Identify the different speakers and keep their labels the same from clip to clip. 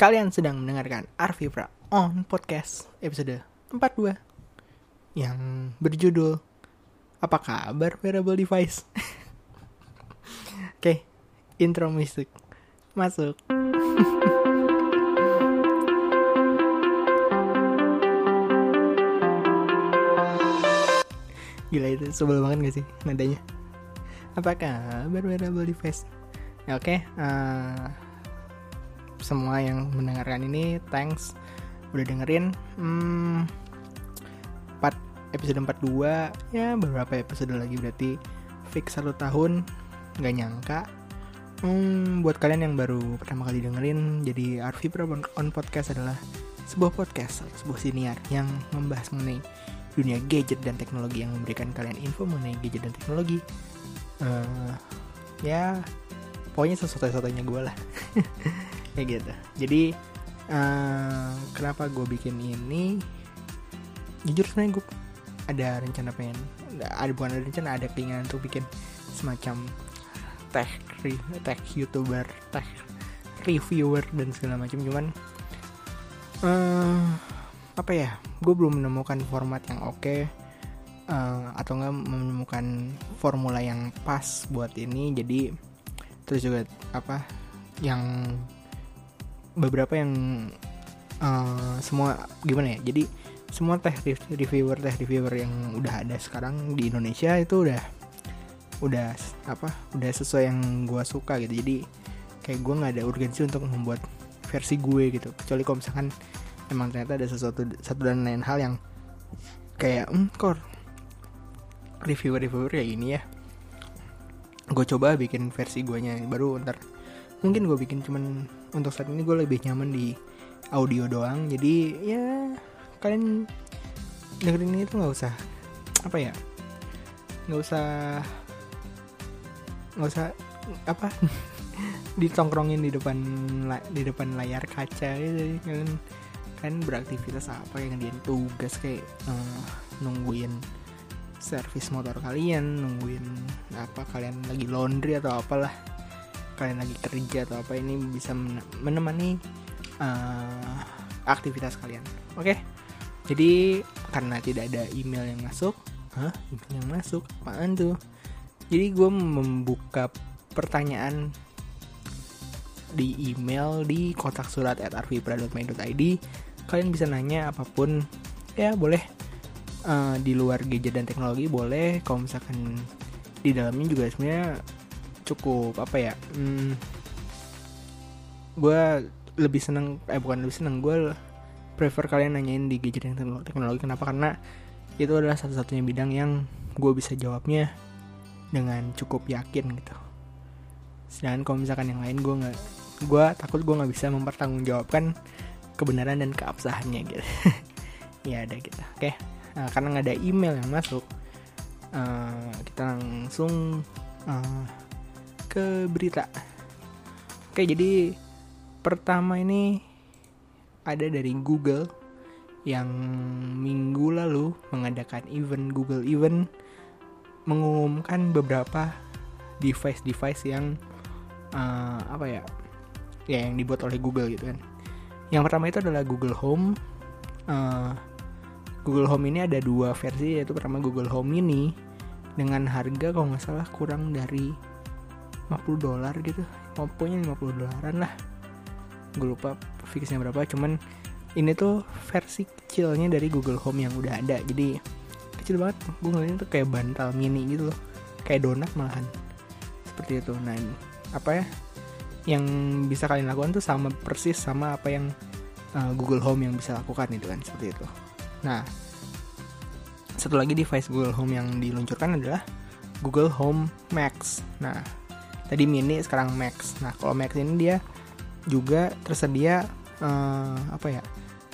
Speaker 1: Kalian sedang mendengarkan Arvipra on podcast episode 42 yang berjudul Apa kabar wearable device? Oke, intro musik masuk. Gila itu sebel banget gak sih nadanya? Apa kabar wearable device? Oke, eh, semua yang mendengarkan ini thanks. Udah dengerin hmm, 4 episode 42 ya beberapa episode lagi berarti. Fix satu tahun nggak nyangka. Hmm, buat kalian yang baru pertama kali dengerin jadi Arvi on, on podcast adalah sebuah podcast sebuah siniar yang membahas mengenai dunia gadget dan teknologi yang memberikan kalian info mengenai gadget dan teknologi. Eh, ya pokoknya sesuatu-satunya gue lah kayak gitu. Jadi eh, kenapa gue bikin ini? Jujur sebenarnya gue ada rencana pengen ada bukan ada rencana ada keinginan untuk bikin semacam tech tech youtuber tech reviewer dan segala macam. Cuman eh apa ya gue belum menemukan format yang oke eh, atau enggak menemukan formula yang pas buat ini. Jadi terus juga apa yang beberapa yang eh, semua gimana ya jadi semua teh rev- reviewer teh reviewer yang udah ada sekarang di Indonesia itu udah udah apa udah sesuai yang gue suka gitu. Jadi kayak gue nggak ada urgensi untuk membuat versi gue gitu. Kecuali kalau misalkan emang ternyata ada sesuatu satu dan lain hal yang kayak hmm kor reviewer reviewer kayak gini ya gue coba bikin versi guanya baru ntar. Mungkin gue bikin cuman untuk saat ini gue lebih nyaman di audio doang. Jadi ya kalian dengerin ini tuh nggak usah apa ya nggak usah nggak usah apa ditongkrongin di depan di depan layar kaca gitu kalian kalian beraktivitas apa yang dia tugas kayak eh, nungguin servis motor kalian nungguin apa kalian lagi laundry atau apalah kalian lagi kerja atau apa ini bisa men- menemani eh, aktivitas kalian. Oke? Jadi karena tidak ada email yang masuk hah? email yang masuk apaan tuh? Jadi gue membuka pertanyaan di email di kotak surat at kalian bisa nanya apa pun. Ya boleh. Eh, di luar gadget dan teknologi boleh. Kalau misalkan di dalamnya juga sebenarnya cukup apa ya hmm, gue lebih seneng eh bukan lebih seneng gue prefer kalian nanyain di gadget dan teknolo- teknologi kenapa? Karena itu adalah satu-satunya bidang yang gue bisa jawabnya dengan cukup yakin gitu. Sedangkan kalau misalkan yang lain gue nggak gue takut gue nggak bisa mempertanggungjawabkan kebenaran dan keabsahannya gitu. Ya ada gitu oke. Nah, karena nggak ada email yang masuk eh, kita langsung eh, ke berita. Oke jadi pertama ini ada dari Google yang minggu lalu mengadakan event Google Event mengumumkan beberapa device-device yang eh, apa ya ya yang dibuat oleh Google gitu kan. Yang pertama itu adalah Google Home. Eh, Google Home ini ada dua versi yaitu pertama Google Home Mini dengan harga kalau nggak salah kurang dari 50 dolar gitu. Pokoknya 50 dolaran lah. Gue lupa fixnya berapa cuman ini tuh versi kecilnya dari Google Home yang udah ada. Jadi kecil banget. Gue ngeliatnya tuh kayak bantal mini gitu loh. Kayak donat malahan. Seperti itu. Nah apa ya? Yang bisa kalian lakukan tuh sama persis sama apa yang uh, Google Home yang bisa lakukan itu kan. Seperti itu. Nah satu lagi device Google Home yang diluncurkan adalah Google Home Max. Nah tadi mini sekarang Max. Nah kalau Max ini dia juga tersedia eh, apa ya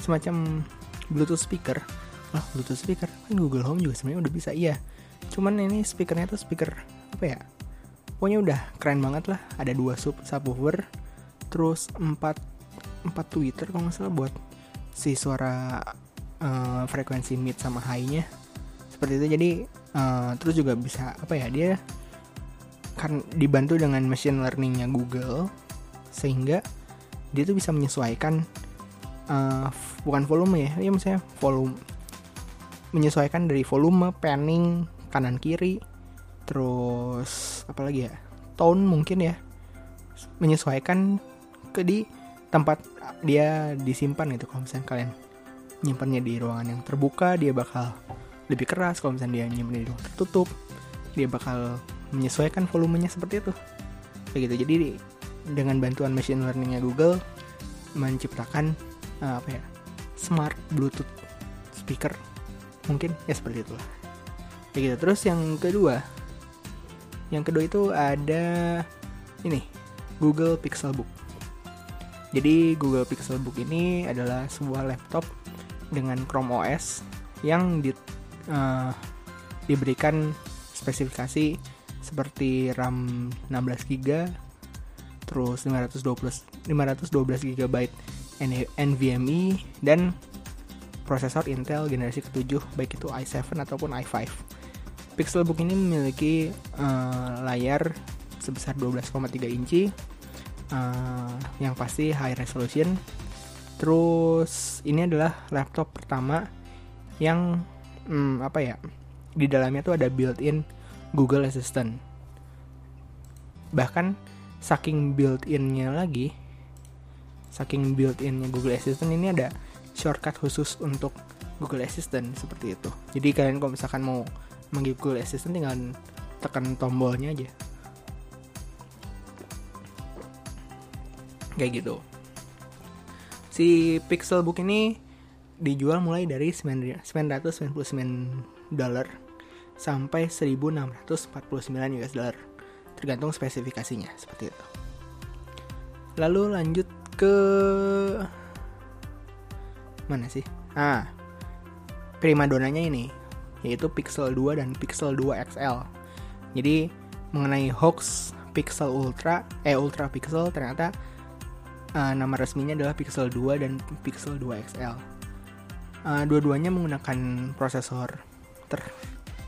Speaker 1: semacam Bluetooth speaker. Oh Bluetooth speaker? Kan Google Home juga sebenarnya udah bisa. Iya. Cuman ini speakernya tuh speaker apa ya pokoknya udah keren banget lah. Ada dua sub subwoofer terus empat empat tweeter kalau nggak salah buat si suara eh, frekuensi mid sama high-nya. Seperti itu. Jadi eh, terus juga bisa apa ya dia kan dibantu dengan machine learningnya Google sehingga dia tuh bisa menyesuaikan uh, bukan volume ya ya misalnya volume menyesuaikan dari volume panning kanan kiri terus apa lagi ya tone mungkin ya menyesuaikan ke di tempat dia disimpan gitu kalau misalnya kalian nyimpannya di ruangan yang terbuka dia bakal lebih keras kalau misalnya dia nyimpan di ruang tertutup dia bakal menyesuaikan volumenya seperti itu. Kayak gitu. Jadi dengan bantuan machine learningnya Google menciptakan uh, apa ya smart Bluetooth speaker mungkin ya seperti itulah. Kayak gitu. Terus yang kedua yang kedua itu ada ini Google Pixelbook jadi Google Pixelbook ini adalah sebuah laptop dengan Chrome OS yang di, uh, diberikan spesifikasi seperti RAM 16 GB, terus 512 512 GB NVMe dan prosesor Intel generasi ke-7 baik itu i7 ataupun i5. Pixelbook ini memiliki uh, layar sebesar 12,3 inci uh, yang pasti high resolution terus ini adalah laptop pertama yang hmm, apa ya di dalamnya tuh ada built-in Google Assistant. Bahkan saking built-innya lagi saking built-innya Google Assistant ini ada shortcut khusus untuk Google Assistant seperti itu. Jadi kalian kalau misalkan mau manggil Google Assistant tinggal tekan tombolnya aja. Kayak gitu. Si Pixelbook ini dijual mulai dari 999 dolar sampai 1649 US dollar. Tergantung spesifikasinya seperti itu. Lalu lanjut ke mana sih? Ah primadonanya ini yaitu Pixel 2 dan Pixel 2 XL jadi mengenai hoax Pixel Ultra eh Ultra Pixel ternyata uh, nama resminya adalah Pixel 2 dan Pixel 2 XL. Uh, dua-duanya menggunakan prosesor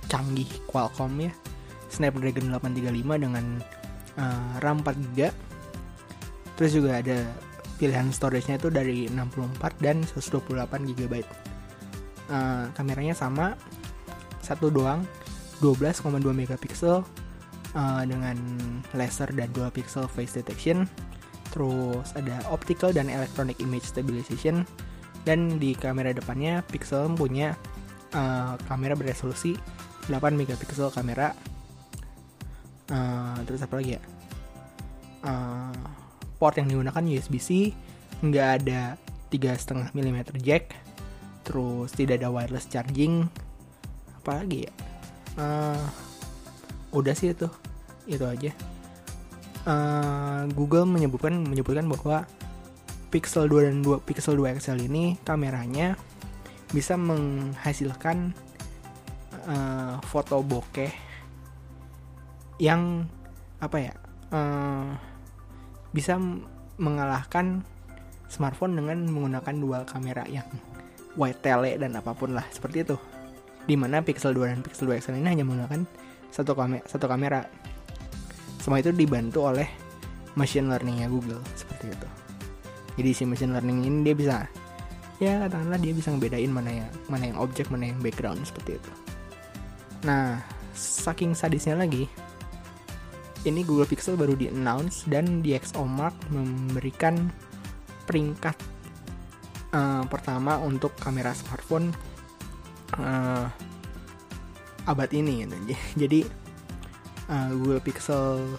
Speaker 1: tercanggih Qualcomm ya, Snapdragon 835 dengan uh, RAM 4 GB. Terus juga ada pilihan storage-nya itu dari 64 dan 128 GB. Uh, kameranya sama, satu doang, 12,2 megapiksel uh, dengan laser dan 2 pixel face detection terus ada optical dan electronic image stabilization dan di kamera depannya Pixel punya uh, kamera beresolusi 8 megapiksel kamera. Uh, terus apa lagi ya? Uh, port yang digunakan USB-C nggak ada tiga setengah mm jack terus tidak ada wireless charging. Apa lagi ya? Uh, udah sih itu itu aja. Uh, Google menyebutkan menyebutkan bahwa Pixel 2 dan 2 Pixel 2 XL ini kameranya bisa menghasilkan uh, foto bokeh yang apa ya uh, bisa mengalahkan smartphone dengan menggunakan dual kamera yang wide tele dan apa pun lah seperti itu. Di mana Pixel 2 dan Pixel 2 XL ini hanya menggunakan satu kamera satu kamera. Semua itu dibantu oleh machine learningnya Google seperti itu. Jadi si machine learning ini dia bisa ya katakanlah dia bisa ngebedain mana yang mana yang objek mana yang background seperti itu nah saking sadisnya lagi ini Google Pixel baru di announce dan di DxOMark memberikan peringkat uh, pertama untuk kamera smartphone uh, abad ini gitu. jadi uh, Google Pixel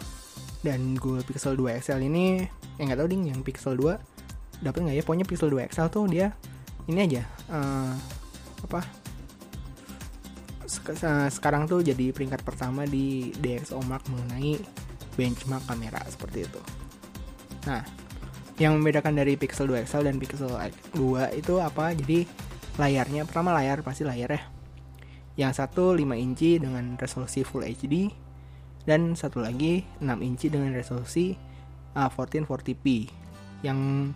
Speaker 1: dan Google Pixel 2 XL ini yang nggak tahu ding yang Pixel 2 dapat nggak ya pokoknya Pixel 2 XL tuh dia ini aja uh, apa sekarang tuh jadi peringkat pertama di DxOMark mengenai benchmark kamera seperti itu. Nah, yang membedakan dari Pixel 2 XL dan Pixel 2 itu apa? Jadi layarnya pertama layar pasti layar ya. Yang satu 5 inci dengan resolusi Full HD dan satu lagi 6 inci dengan resolusi uh, 1440p yang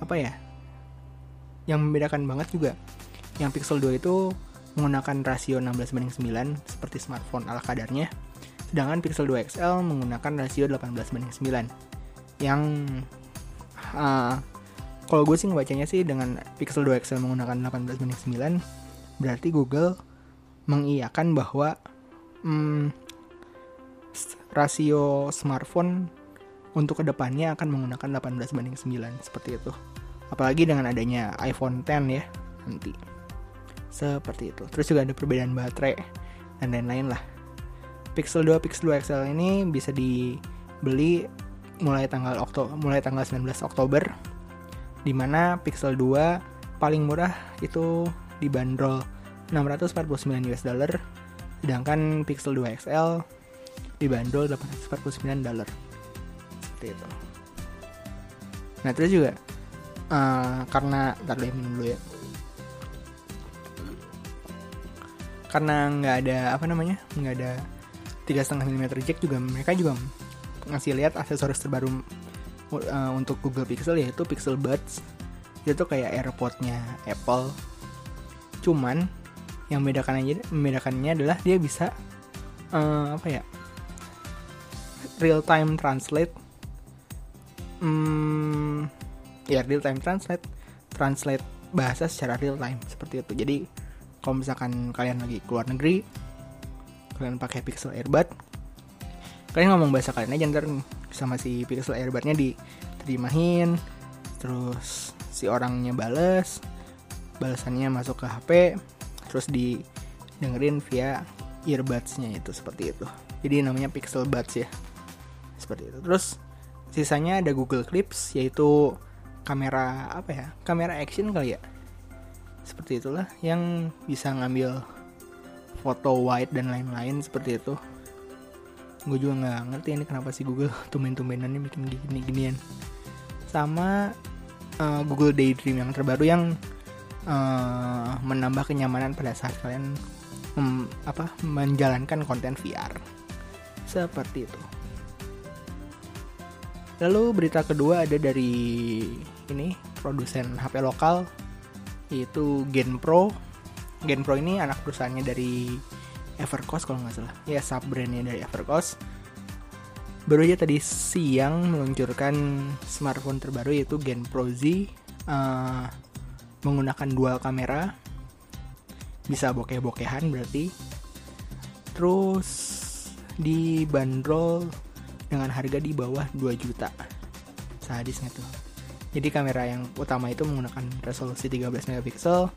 Speaker 1: apa ya yang membedakan banget juga yang Pixel 2 itu menggunakan rasio 16 banding 9 seperti smartphone ala kadarnya sedangkan Pixel 2 XL menggunakan rasio 18 banding 9 yang uh, kalau gue sih ngebacanya sih dengan Pixel 2 XL menggunakan 18 banding 9 berarti Google mengiyakan bahwa hmm, rasio smartphone untuk ke depannya akan menggunakan 18 banding 9 seperti itu. Apalagi dengan adanya iPhone 10 ya nanti seperti itu. Terus juga ada perbedaan baterai dan lain-lain lah. Pixel 2 Pixel 2 XL ini bisa dibeli mulai tanggal Oktober mulai tanggal 19 Oktober di mana Pixel 2 paling murah itu dibanderol 649 US dollar sedangkan Pixel 2 XL dibanderol 849 dollar. Seperti itu. Nah terus juga uh, karena ntar dulu ya karena nggak ada apa namanya nggak ada tiga setengah mm jack juga mereka juga ngasih lihat aksesoris terbaru uh, untuk Google Pixel yaitu Pixel Buds. Itu kayak AirPodnya Apple. Cuman yang membedakan aja membedakannya adalah dia bisa uh, apa ya real time translate. Hmm, ya real time translate translate bahasa secara real time seperti itu. Jadi kalau misalkan kalian lagi keluar negeri kalian pakai pixel earbud. Kalian ngomong bahasa kalian aja ntar sama si pixel earbudnya diterimahin terus si orangnya bales balasannya masuk ke HP terus didengerin via earbudsnya itu seperti itu. Jadi namanya pixel buds ya seperti itu. Terus sisanya ada Google Clips yaitu kamera apa ya kamera action kali ya seperti itulah. Yang bisa ngambil foto wide dan lain-lain seperti itu. Gue juga nggak ngerti ini kenapa sih Google tumben-tumbenannya bikin gini-ginian sama uh, Google Daydream yang terbaru yang uh, menambah kenyamanan pada saat kalian mem, apa menjalankan konten VR seperti itu. Lalu berita kedua ada dari ini produsen HP lokal yaitu Gen Pro. Gen Pro ini anak perusahaannya dari Evercost kalau nggak salah. Ya sub brandnya dari Evercost. Baru aja tadi siang meluncurkan smartphone terbaru yaitu Gen Pro Z uh, menggunakan dual kamera, bisa bokeh-bokehan berarti. Terus dibanderol dengan harga di bawah 2 juta. Sadisnya tuh. Jadi kamera yang utama itu menggunakan resolusi 13 megapiksel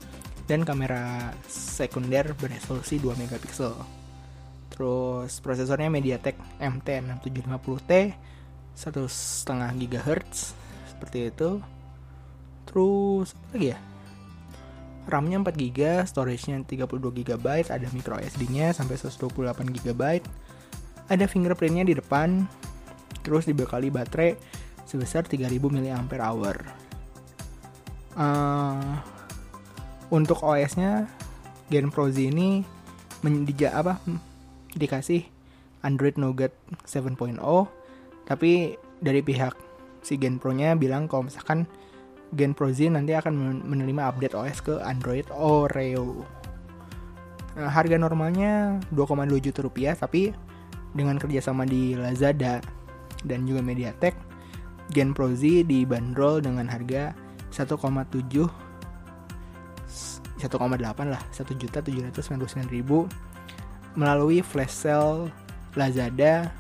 Speaker 1: dan kamera sekunder beresolusi 2 megapiksel. Terus prosesornya MediaTek MT6750T 1,5 GHz seperti itu. Terus apa lagi ya? RAM-nya 4 GB, storage-nya 32 GB, ada micro SD-nya sampai 128 GB. Ada fingerprint-nya di depan. Terus dibekali baterai sebesar 3000 mAh. Uh, untuk OS-nya Gen Pro Z ini mendija apa dikasih Android Nougat 7.0 tapi dari pihak si Gen Pro-nya bilang kalau misalkan Gen Pro Z nanti akan menerima update OS ke Android Oreo. Nah, harga normalnya 2,2 juta rupiah tapi dengan kerjasama di Lazada dan juga MediaTek Gen Pro Z dibanderol dengan harga 1,7 1,8 lah 1.799.000 melalui flash sale Lazada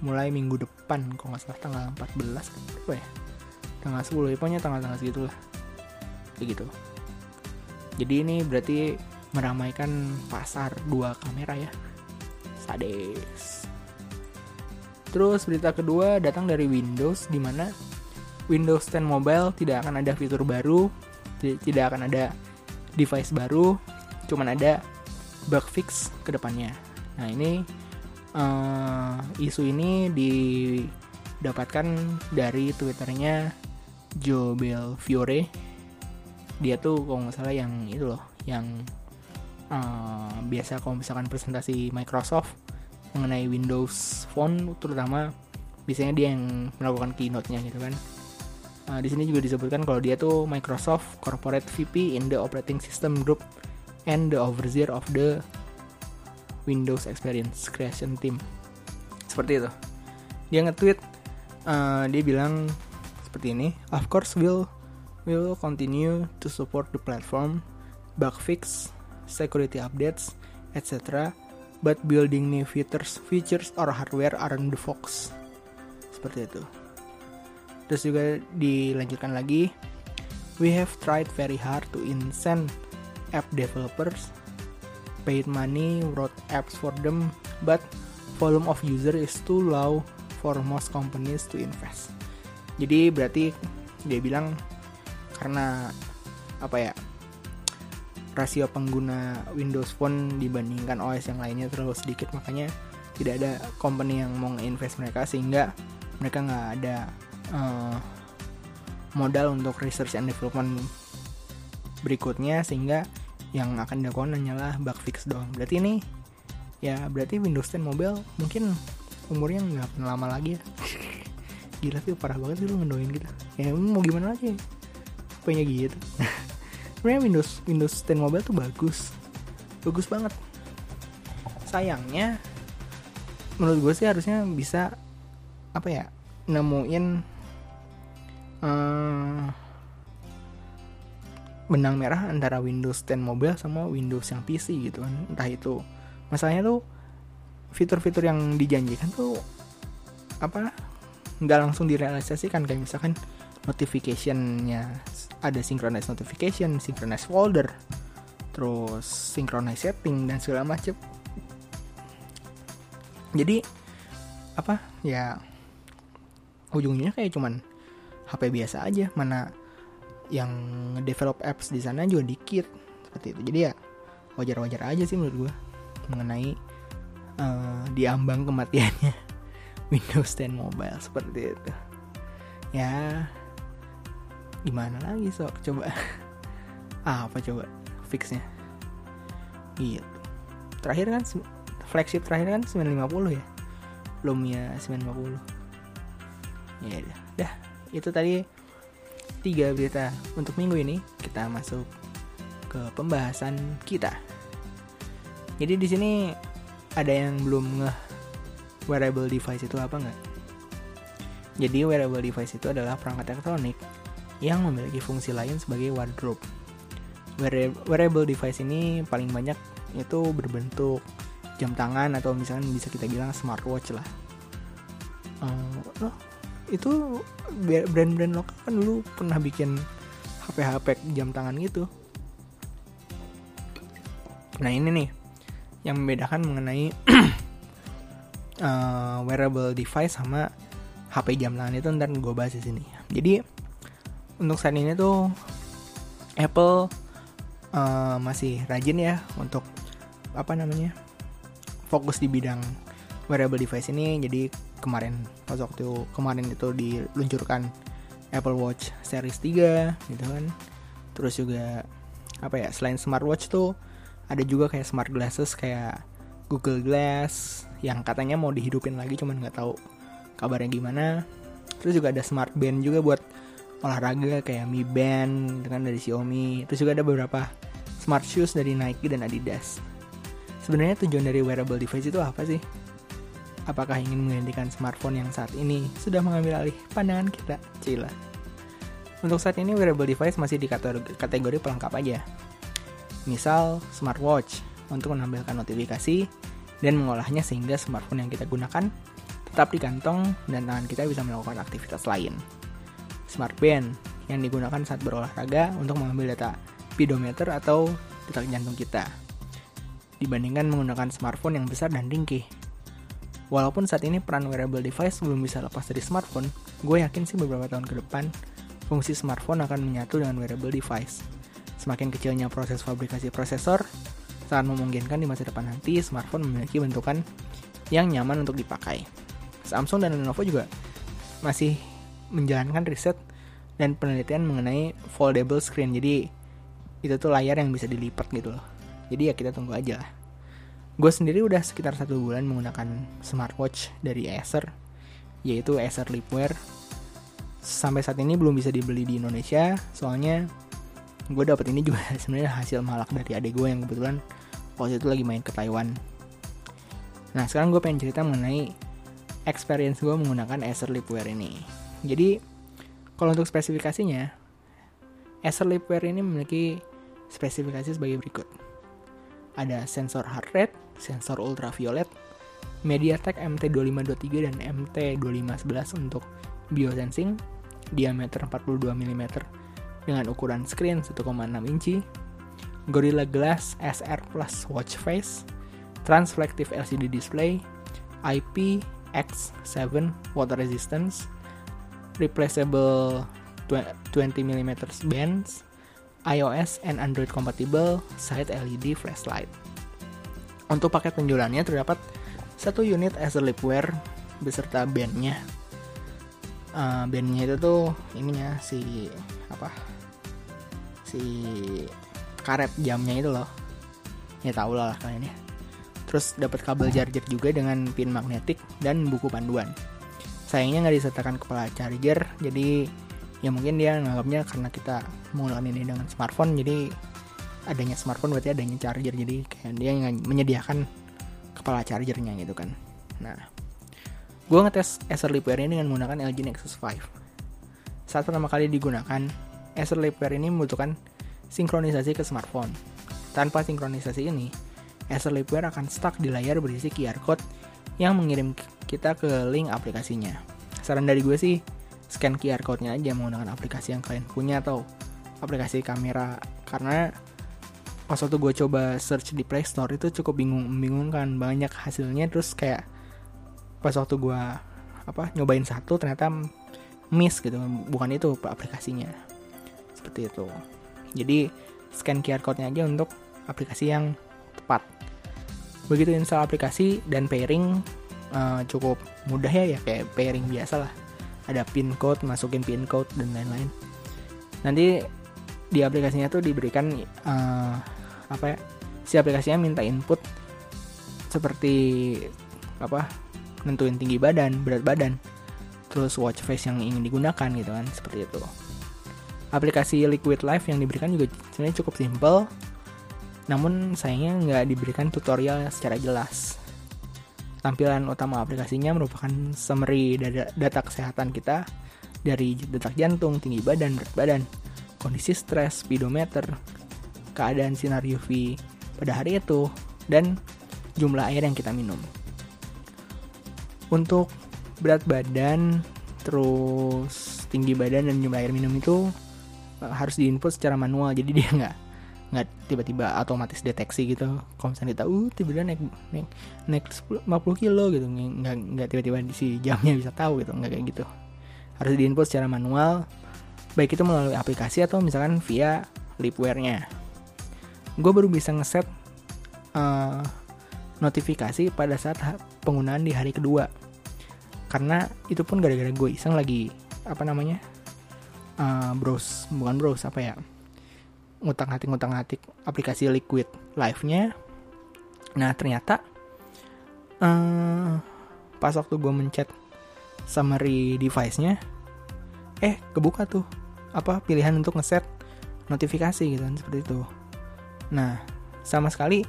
Speaker 1: mulai minggu depan kalau nggak salah tanggal 14 apa ya? Tanggal 10 ya pokoknya tanggal-tanggal segitu lah kayak gitu. Jadi ini berarti meramaikan pasar dua kamera ya. Sades Terus berita kedua datang dari Windows di mana Windows 10 Mobile tidak akan ada fitur baru, tidak akan ada device baru, cuman ada bug fix ke depannya. Nah, ini uh, isu ini didapatkan dari Twitternya Joe Belfiore. Dia tuh kalau nggak salah yang itu loh, yang uh, biasa kalau misalkan presentasi Microsoft mengenai Windows Phone terutama biasanya dia yang melakukan keynote-nya gitu kan. Nah, di sini juga disebutkan kalau dia tuh Microsoft Corporate VP in the Operating System Group and the overseer of the Windows Experience Creation Team. Seperti itu. Dia nge-tweet uh, dia bilang seperti ini. Of course, we'll will continue to support the platform, bug fix, security updates, etc. But building new features, features or hardware aren't the focus. Seperti itu. Terus juga dilanjutkan lagi, we have tried very hard to incent app developers, paid money, wrote apps for them, but volume of user is too low for most companies to invest. Jadi berarti dia bilang karena apa ya rasio pengguna Windows Phone dibandingkan OS yang lainnya terlalu sedikit makanya tidak ada company yang mau invest mereka sehingga mereka nggak ada uh, modal untuk research and development berikutnya sehingga yang akan dilakukan hanyalah bug fix doang. Berarti ini ya berarti Windows 10 Mobile mungkin umurnya nggak lama lagi ya. Gila sih parah banget sih lu ngedoin gitu. Ya mau gimana lagi? HP-nya gitu sebenarnya Windows Windows 10 Mobile tuh bagus. Bagus banget. Sayangnya menurut gue sih harusnya bisa apa ya nemuin uh, benang merah antara Windows 10 Mobile sama Windows yang PC gitu kan. Entah itu. Masalahnya tuh fitur-fitur yang dijanjikan tuh apa nggak langsung direalisasikan. Kayak misalkan notificationnya. Ada synchronize notification, synchronize folder, terus synchronize setting dan segala macam. Jadi apa ya ujungnya kayak cuman HP biasa aja mana yang develop apps di sana juga dikit seperti itu. Jadi ya wajar-wajar aja sih menurut gue mengenai uh, diambang kematiannya Windows 10 Mobile seperti itu. Ya gimana lagi sok? Coba. Ah, apa coba? Fixnya. Gitu terakhir kan flagship terakhir kan 950 ya? Belum ya 950 ya udah dah. Itu tadi tiga berita untuk minggu ini. Kita masuk ke pembahasan kita. Jadi di sini ada yang belum ngeh wearable device itu apa nggak? Jadi wearable device itu adalah perangkat elektronik yang memiliki fungsi lain sebagai wardrobe. Wearable device ini paling banyak itu berbentuk jam tangan atau misalnya bisa kita bilang smartwatch lah. Uh, oh, itu brand-brand lokal kan dulu pernah bikin HP-HP jam tangan gitu. Nah ini nih yang membedakan mengenai uh, wearable device sama HP jam tangan itu ntar gue bahas di sini. Jadi untuk saat ini tuh Apple uh, masih rajin ya untuk apa namanya fokus di bidang wearable device ini. Jadi kemarin pas waktu kemarin itu diluncurkan Apple Watch Series 3 gitu kan. Terus juga apa ya selain smartwatch tuh ada juga kayak smart glasses kayak Google Glass yang katanya mau dihidupin lagi cuman nggak tahu kabarnya gimana. Terus juga ada smart band juga buat olahraga kayak Mi Band dengan dari Xiaomi. Terus juga ada beberapa smart shoes dari Nike dan Adidas. Sebenarnya tujuan dari wearable device itu apa sih? Apakah ingin menggantikan smartphone yang saat ini sudah mengambil alih pandangan kita? Cila. Untuk saat ini wearable device masih di kategori, kategori pelengkap aja. Misal smartwatch untuk menampilkan notifikasi dan mengolahnya sehingga smartphone yang kita gunakan tetap di kantong dan tangan kita bisa melakukan aktivitas lain smart band yang digunakan saat berolahraga untuk mengambil data pedometer atau detak jantung kita dibandingkan menggunakan smartphone yang besar dan ringkih. Walaupun saat ini peran wearable device belum bisa lepas dari smartphone, gue yakin sih beberapa tahun ke depan fungsi smartphone akan menyatu dengan wearable device. Semakin kecilnya proses fabrikasi prosesor, sangat memungkinkan di masa depan nanti smartphone memiliki bentukan yang nyaman untuk dipakai. Samsung dan Lenovo juga masih menjalankan riset dan penelitian mengenai foldable screen. Jadi itu tuh layar yang bisa dilipat gitu loh. Jadi ya kita tunggu aja lah. Gue sendiri udah sekitar satu bulan menggunakan smartwatch dari Acer, yaitu Acer Lipwear. Sampai saat ini belum bisa dibeli di Indonesia, soalnya gue dapet ini juga sebenarnya hasil malak dari adik gue yang kebetulan waktu itu lagi main ke Taiwan. Nah sekarang gue pengen cerita mengenai experience gue menggunakan Acer Lipwear ini jadi Kalau untuk spesifikasinya, Acer Lipwear ini memiliki spesifikasi sebagai berikut. Ada sensor heart rate, sensor ultraviolet, MediaTek MT2523 dan MT2511 untuk biosensing, diameter 42 mm dengan ukuran screen 1,6 inci, Gorilla Glass SR Plus watch face, transflective LCD display, IPX7 water resistance, replaceable 20 mm bands, iOS and Android compatible side LED flashlight. Untuk paket penjualannya terdapat satu unit Acer Lipwear beserta bandnya. Uh, bandnya itu tuh ininya si apa? Si karet jamnya itu loh. Ya tau lah kalian ya. Terus dapat kabel charger juga dengan pin magnetik dan buku panduan. Sayangnya nggak disertakan kepala charger, jadi ya mungkin dia nganggapnya karena kita menggunakan ini dengan smartphone, jadi adanya smartphone berarti adanya charger, jadi kayak dia menyediakan kepala chargernya gitu kan. Nah, gue ngetes Acer Lipwear ini dengan menggunakan LG Nexus 5. Saat pertama kali digunakan, Acer Lipwear ini membutuhkan sinkronisasi ke smartphone. Tanpa sinkronisasi ini, Acer Lipwear akan stuck di layar berisi QR code yang mengirim kita ke link aplikasinya. Saran dari gue sih, scan QR code-nya aja menggunakan aplikasi yang kalian punya atau aplikasi kamera. Karena pas waktu gue coba search di Play Store itu cukup bingung membingungkan banyak hasilnya. Terus kayak pas waktu gue apa nyobain satu ternyata miss gitu. Bukan itu aplikasinya. Seperti itu. Jadi scan QR code-nya aja untuk aplikasi yang tepat. Begitu install aplikasi dan pairing uh, cukup mudah ya ya kayak pairing biasa lah. Ada pin code masukin pin code dan lain-lain. Nanti di aplikasinya tuh diberikan uh, apa ya si aplikasinya minta input seperti apa nentuin tinggi badan berat badan terus watch face yang ingin digunakan gitu kan seperti itu. Aplikasi Liquid Life yang diberikan juga sebenarnya cukup simple namun sayangnya nggak diberikan tutorial secara jelas tampilan utama aplikasinya merupakan summary data, kesehatan kita dari detak jantung, tinggi badan, berat badan, kondisi stres, speedometer, keadaan sinar UV pada hari itu, dan jumlah air yang kita minum. Untuk berat badan, terus tinggi badan dan jumlah air minum itu eh, harus diinput secara manual, jadi dia nggak nggak tiba-tiba otomatis deteksi gitu. Kalau misalnya kita uh tiba-tiba naik naik naik 50 kilo gitu. Nggak nggak tiba-tiba si jamnya bisa tahu gitu. Nggak kayak gitu. Harus diinput secara manual. Baik itu melalui aplikasi atau misalkan via lipware-nya. Gue baru bisa ngeset uh, notifikasi pada saat penggunaan di hari kedua. Karena itu pun gara-gara gue iseng lagi apa namanya uh, browse bukan browse apa ya ngutang hatik ngutang hatik aplikasi liquid live nya nah ternyata uh, pas waktu gue mencet summary device nya eh kebuka tuh apa pilihan untuk ngeset notifikasi gitu kan seperti itu. Nah, sama sekali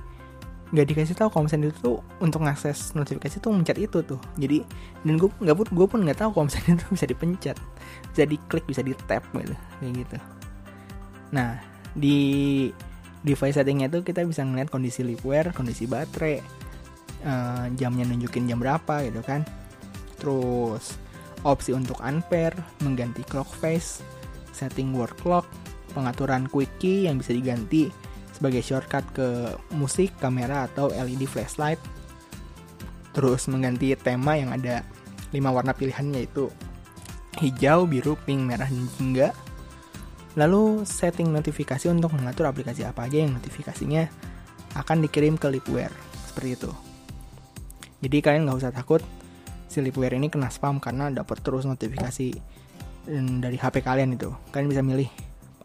Speaker 1: nggak dikasih tahu kalau misalnya itu tuh untuk ngakses notifikasi tuh mencet itu tuh. Jadi dan gue nggak pun gue pun nggak tahu kalau misalnya itu bisa dipencet. Bisa diklik bisa di tap gitu kayak gitu. Nah di device settingnya tuh kita bisa ngeliat kondisi lipware kondisi baterai uh, jamnya nunjukin jam berapa gitu kan terus opsi untuk unpair mengganti clock face setting word clock pengaturan quick key yang bisa diganti sebagai shortcut ke musik, kamera, atau LED flashlight. Terus mengganti tema yang ada 5 warna pilihannya yaitu hijau, biru, pink, merah, dan jingga. Lalu setting notifikasi untuk mengatur aplikasi apa aja yang notifikasinya akan dikirim ke Lipware. Seperti itu. Jadi kalian nggak usah takut si Lipware ini kena spam karena dapat terus notifikasi dari HP kalian itu. Kalian bisa milih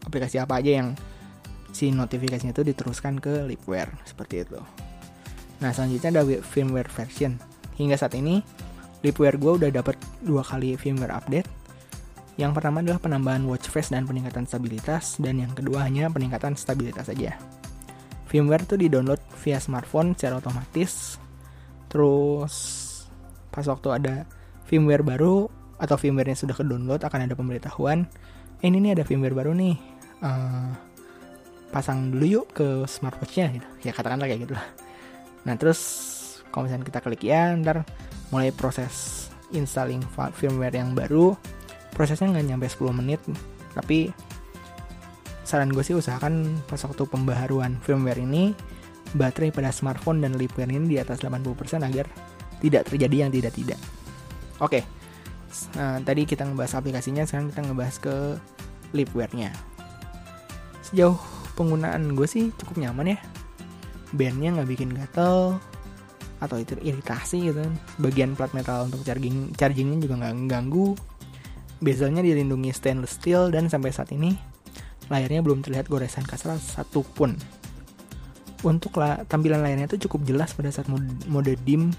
Speaker 1: aplikasi apa aja yang si notifikasinya itu diteruskan ke Lipware seperti itu. Nah selanjutnya ada firmware version. Hingga saat ini Lipware gue udah dapat dua kali firmware update. Yang pertama adalah penambahan watch face dan peningkatan stabilitas dan yang kedua hanya peningkatan stabilitas saja. Firmware itu di-download via smartphone secara otomatis. Terus pas waktu ada firmware baru atau firmware-nya sudah ke-download akan ada pemberitahuan, eh, ini nih ada firmware baru nih. Uh, pasang dulu yuk ke smartwatch-nya gitu. Ya katakanlah kayak gitu lah. Nah, terus kalau misalnya kita klik ya, ntar mulai proses installing firmware yang baru. Prosesnya nggak nyampe 10 menit, tapi saran gue sih usahakan pas waktu pembaharuan firmware ini baterai pada smartphone dan lipware ini di atas 80% agar tidak terjadi yang tidak-tidak. Oke, nah, tadi kita ngebahas aplikasinya, sekarang kita ngebahas ke lipware-nya. Sejauh penggunaan gue sih cukup nyaman ya. Bandnya nggak bikin gatel atau itu iritasi gitu kan. Bagian plat metal untuk charging chargingnya juga nggak ganggu. Bezelnya dilindungi stainless steel dan sampai saat ini layarnya belum terlihat goresan kasar satupun. Untuk la tampilan layarnya itu cukup jelas pada saat mode, mode dim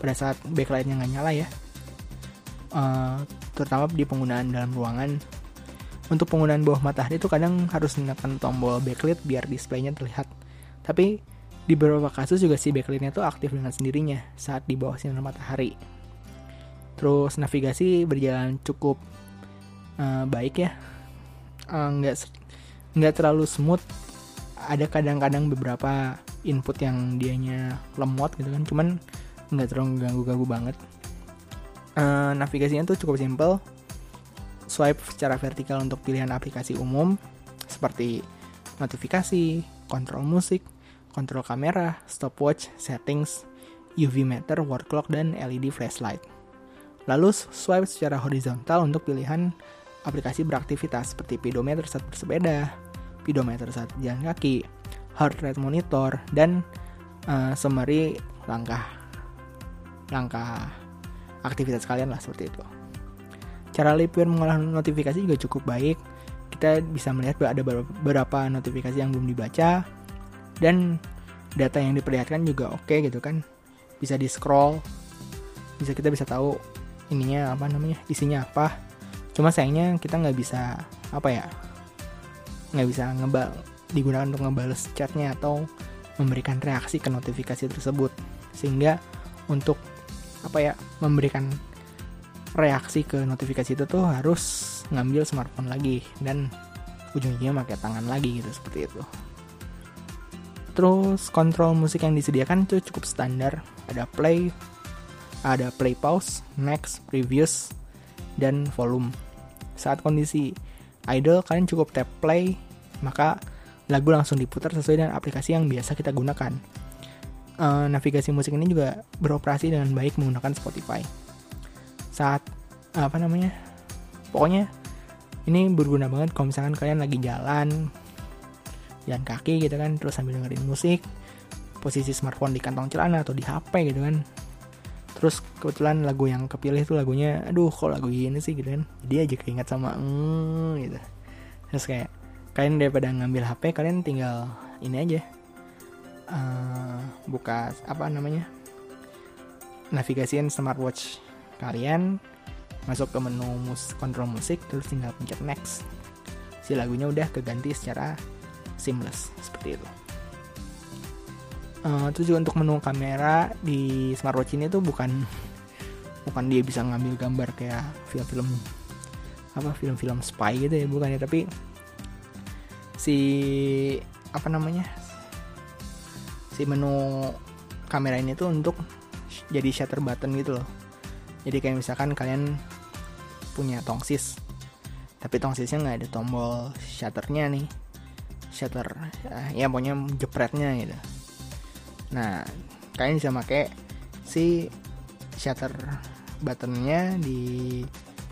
Speaker 1: pada saat backlightnya nggak nyala ya. Uh, terutama di penggunaan dalam ruangan. Untuk penggunaan bawah matahari itu kadang harus menekan tombol backlight biar displaynya terlihat. Tapi di beberapa kasus juga si backlightnya itu aktif dengan sendirinya saat di bawah sinar matahari terus navigasi berjalan cukup uh, baik ya. Uh, nggak terlalu smooth. Ada kadang-kadang beberapa input yang dianya lemot gitu kan cuman nggak terlalu ganggu-ganggu banget. Uh, navigasinya tuh cukup simple. Swipe secara vertikal untuk pilihan aplikasi umum seperti notifikasi, kontrol musik, kontrol kamera, stopwatch, settings, UV meter, word clock, dan LED flashlight. Lalu swipe secara horizontal untuk pilihan aplikasi beraktivitas seperti pedometer saat bersepeda, speedometer saat jalan kaki, heart rate monitor, dan uh, summary langkah langkah aktivitas kalian lah seperti itu. Cara Lipware mengolah notifikasi juga cukup baik. Kita bisa melihat bahwa ada beberapa notifikasi yang belum dibaca dan data yang diperlihatkan juga oke okay, gitu kan. Bisa di scroll, bisa kita bisa tahu ininya apa namanya isinya apa. Cuma sayangnya kita nggak bisa apa ya nggak bisa ngebal digunakan untuk ngebales chatnya atau memberikan reaksi ke notifikasi tersebut. Sehingga untuk apa ya memberikan reaksi ke notifikasi itu tuh harus ngambil smartphone lagi dan ujungnya pakai tangan lagi gitu seperti itu. Terus kontrol musik yang disediakan tuh cukup standar. Ada play ada play pause next previous dan volume saat kondisi idle kalian cukup tap play maka lagu langsung diputar sesuai dengan aplikasi yang biasa kita gunakan. Uh, navigasi musik ini juga beroperasi dengan baik menggunakan Spotify. Saat apa namanya? Pokoknya ini berguna banget kalau misalkan kalian lagi jalan jalan kaki gitu kan terus sambil dengerin musik posisi smartphone di kantong celana atau di HP gitu kan terus kebetulan lagu yang kepilih itu lagunya aduh kok lagu ini sih? gitu kan. Jadi aja keinget sama mm, gitu. Terus kayak kalian daripada ngambil HP kalian tinggal ini aja uh, buka apa namanya navigasiin smartwatch kalian masuk ke menu mus kontrol musik terus tinggal pencet next. Si lagunya udah keganti secara seamless seperti itu uh, terus juga untuk menu kamera di smartwatch ini tuh bukan bukan dia bisa ngambil gambar kayak film-film apa film-film spy gitu ya bukan ya tapi si apa namanya si menu kamera ini tuh untuk jadi shutter button gitu loh. Jadi kayak misalkan kalian punya tongsis tapi tongsisnya nggak ada tombol shutternya nih shutter ya pokoknya jepretnya gitu nah kalian bisa pakai si shutter buttonnya di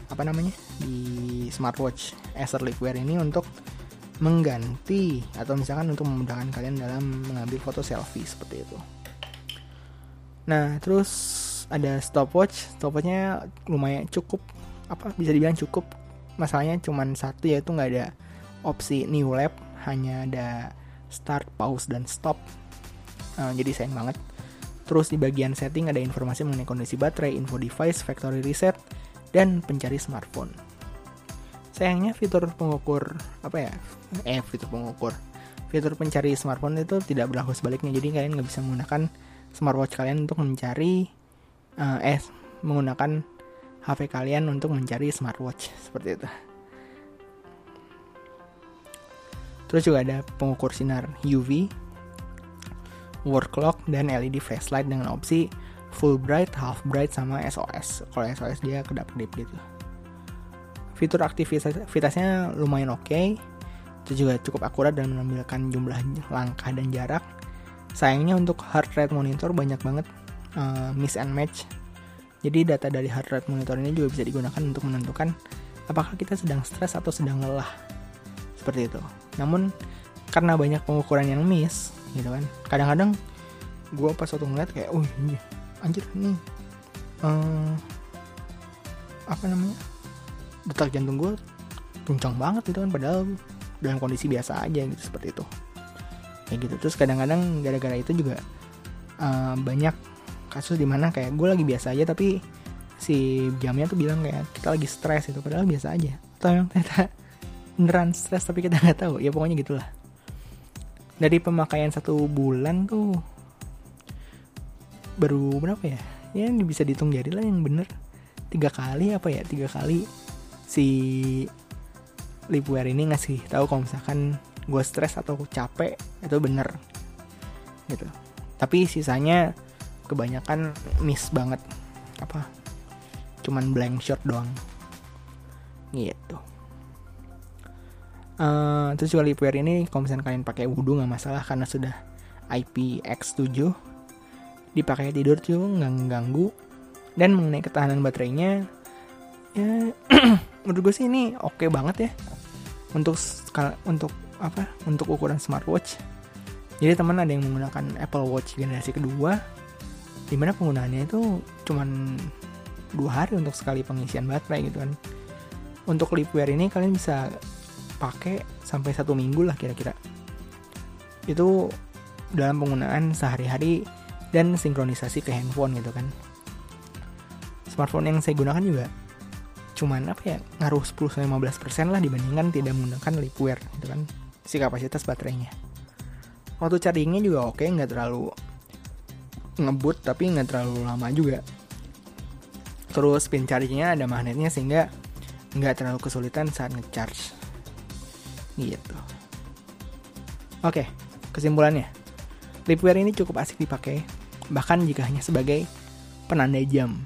Speaker 1: apa namanya di smartwatch Acer Liquid ini untuk mengganti atau misalkan untuk memudahkan kalian dalam mengambil foto selfie seperti itu. Nah, terus ada stopwatch. Stopwatchnya lumayan cukup apa bisa dibilang cukup. Masalahnya cuma satu yaitu nggak ada opsi new lap, hanya ada start, pause dan stop. Uh, jadi sayang banget. Terus di bagian setting ada informasi mengenai kondisi baterai, info device, factory reset, dan pencari smartphone. Sayangnya fitur pengukur apa ya? Eh fitur pengukur. Fitur pencari smartphone itu tidak berlaku sebaliknya. Jadi kalian nggak bisa menggunakan smartwatch kalian untuk mencari uh, eh menggunakan HP kalian untuk mencari smartwatch. Seperti itu. Terus juga ada pengukur sinar UV, word clock, dan LED flashlight dengan opsi full bright, half bright, sama SOS. Kalau SOS dia kedap-kedip gitu. Fitur aktivitasnya lumayan oke. Okay. Itu juga cukup akurat dan menampilkan jumlah langkah dan jarak. Sayangnya untuk heart rate monitor banyak banget uh, miss and match. Jadi data dari heart rate monitor ini juga bisa digunakan untuk menentukan apakah kita sedang stres atau sedang lelah. Seperti itu. Namun karena banyak pengukuran yang miss, gitu kan. Kadang-kadang gue pas waktu ngeliat kayak, oh ini anjir nih, uh, apa namanya, detak jantung gue kencang banget gitu kan. Padahal dalam kondisi biasa aja gitu seperti itu. Kayak gitu. Terus kadang-kadang gara-gara itu juga uh, banyak kasus di mana kayak gue lagi biasa aja tapi si jamnya tuh bilang kayak kita lagi stres itu padahal biasa aja atau yang ternyata beneran stres tapi kita nggak tahu ya pokoknya gitulah dari pemakaian satu bulan tuh baru berapa ya? Ya bisa dihitung jari lah yang bener. Tiga kali apa ya? Tiga kali si Lipware ini ngasih tahu kalau misalkan gue stres atau capek itu bener. Gitu. Tapi sisanya kebanyakan miss banget. Apa? Cuman blank shot doang. Gitu uh, terus juga lipware ini kalau misalnya kalian pakai wudhu nggak masalah karena sudah IPX7 dipakai tidur tuh nggak ganggu dan mengenai ketahanan baterainya ya menurut gue sih ini oke okay banget ya. Untuk untuk apa untuk ukuran smartwatch. Jadi teman ada yang menggunakan Apple Watch generasi kedua di mana penggunaannya itu cuman dua hari untuk sekali pengisian baterai gitu kan. Untuk lipware ini kalian bisa pakai sampai satu minggu lah kira-kira. Itu dalam penggunaan sehari-hari dan sinkronisasi ke handphone gitu kan. Smartphone yang saya gunakan juga cuman apa ya ngaruh 10-15% lah dibandingkan tidak menggunakan lipware gitu kan si kapasitas baterainya. Waktu chargingnya juga oke nggak terlalu ngebut tapi nggak terlalu lama juga. Terus pin chargingnya ada magnetnya sehingga nggak terlalu kesulitan saat ngecharge gitu. Oke kesimpulannya. Lipware ini cukup asik dipakai bahkan jika hanya sebagai penanda jam.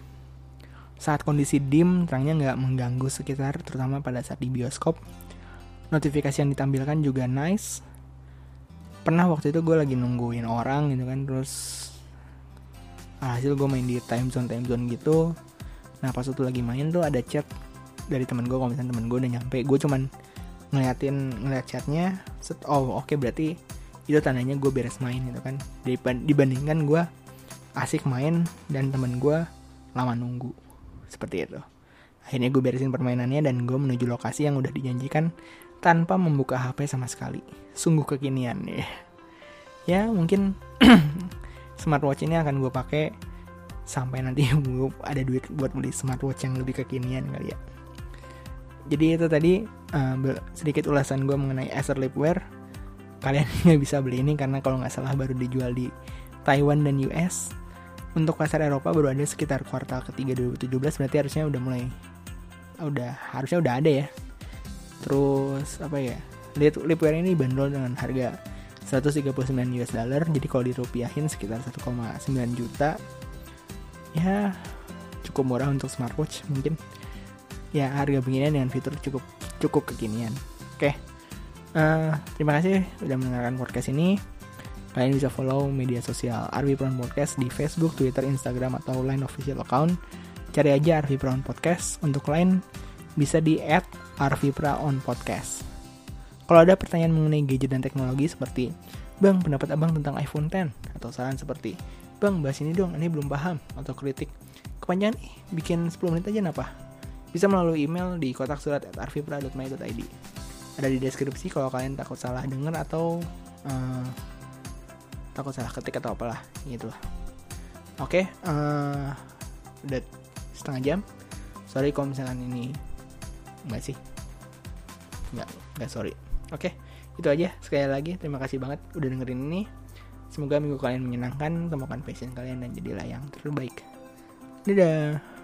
Speaker 1: Saat kondisi dim terangnya nggak mengganggu sekitar terutama pada saat di bioskop. Notifikasi yang ditampilkan juga nice. Pernah waktu itu gue lagi nungguin orang gitu kan terus hasil gue main di time zone time zone gitu. Nah pas waktu lagi main tuh ada chat dari temen gue kalau misalnya temen gue udah nyampe gue cuman ngeliatin ngeliat chatnya set oh oke okay, berarti itu tandanya gue beres main gitu kan. Dibandingkan gue asik main dan temen gue lama nunggu. Seperti itu. Akhirnya gue beresin permainannya dan gue menuju lokasi yang udah dijanjikan tanpa membuka HP sama sekali. Sungguh kekinian ya. Ya mungkin smartwatch ini akan gue pakai sampai nanti gue ada duit buat beli smartwatch yang lebih kekinian kali ya jadi itu tadi uh, sedikit ulasan gue mengenai Acer Lipware. Kalian nggak bisa beli ini karena kalau nggak salah baru dijual di Taiwan dan US untuk pasar Eropa baru ada sekitar kuartal ketiga 2017 berarti harusnya udah mulai udah harusnya udah ada ya. Terus apa ya Lipware ini bandrol dengan harga 139 US dollar jadi kalau dirupiahin sekitar 1,9 juta ya cukup murah untuk smartwatch mungkin ya harga beginian dengan fitur cukup cukup kekinian oke uh, terima kasih sudah mendengarkan podcast ini kalian bisa follow media sosial Arvi Brown Podcast di Facebook, Twitter, Instagram atau Line official account cari aja Arvi Brown Podcast untuk lain bisa di add Arvi Brown Podcast kalau ada pertanyaan mengenai gadget dan teknologi seperti, Bang, pendapat abang tentang iPhone 10? Atau saran seperti, Bang, bahas ini dong, ini belum paham. Atau kritik, kepanjangan nih, bikin 10 menit aja napa? Bisa melalui email di kotak surat at arvipra.my.id. Ada di deskripsi kalau kalian takut salah denger atau uh, takut salah ketik atau apalah gitu lah. Oke, okay, uh, eh, udah setengah jam. Sorry kalau misalkan ini enggak sih. Enggak, enggak sorry. Oke, itu aja. Sekali lagi, terima kasih banget udah dengerin ini. Semoga minggu kalian menyenangkan, temukan passion kalian dan jadilah yang terbaik. Dadah.